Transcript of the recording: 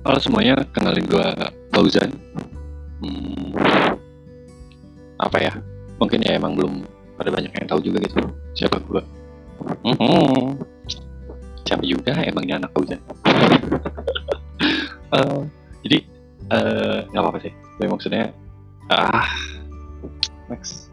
Halo semuanya, kenalin gue Fauzan. Hmm, apa ya? Mungkin ya emang belum ada banyak yang tahu juga gitu. Siapa gue? Hmm, siapa juga emangnya anak Fauzan? uh, jadi eh, nggak apa-apa sih. Tapi maksudnya, ah, next.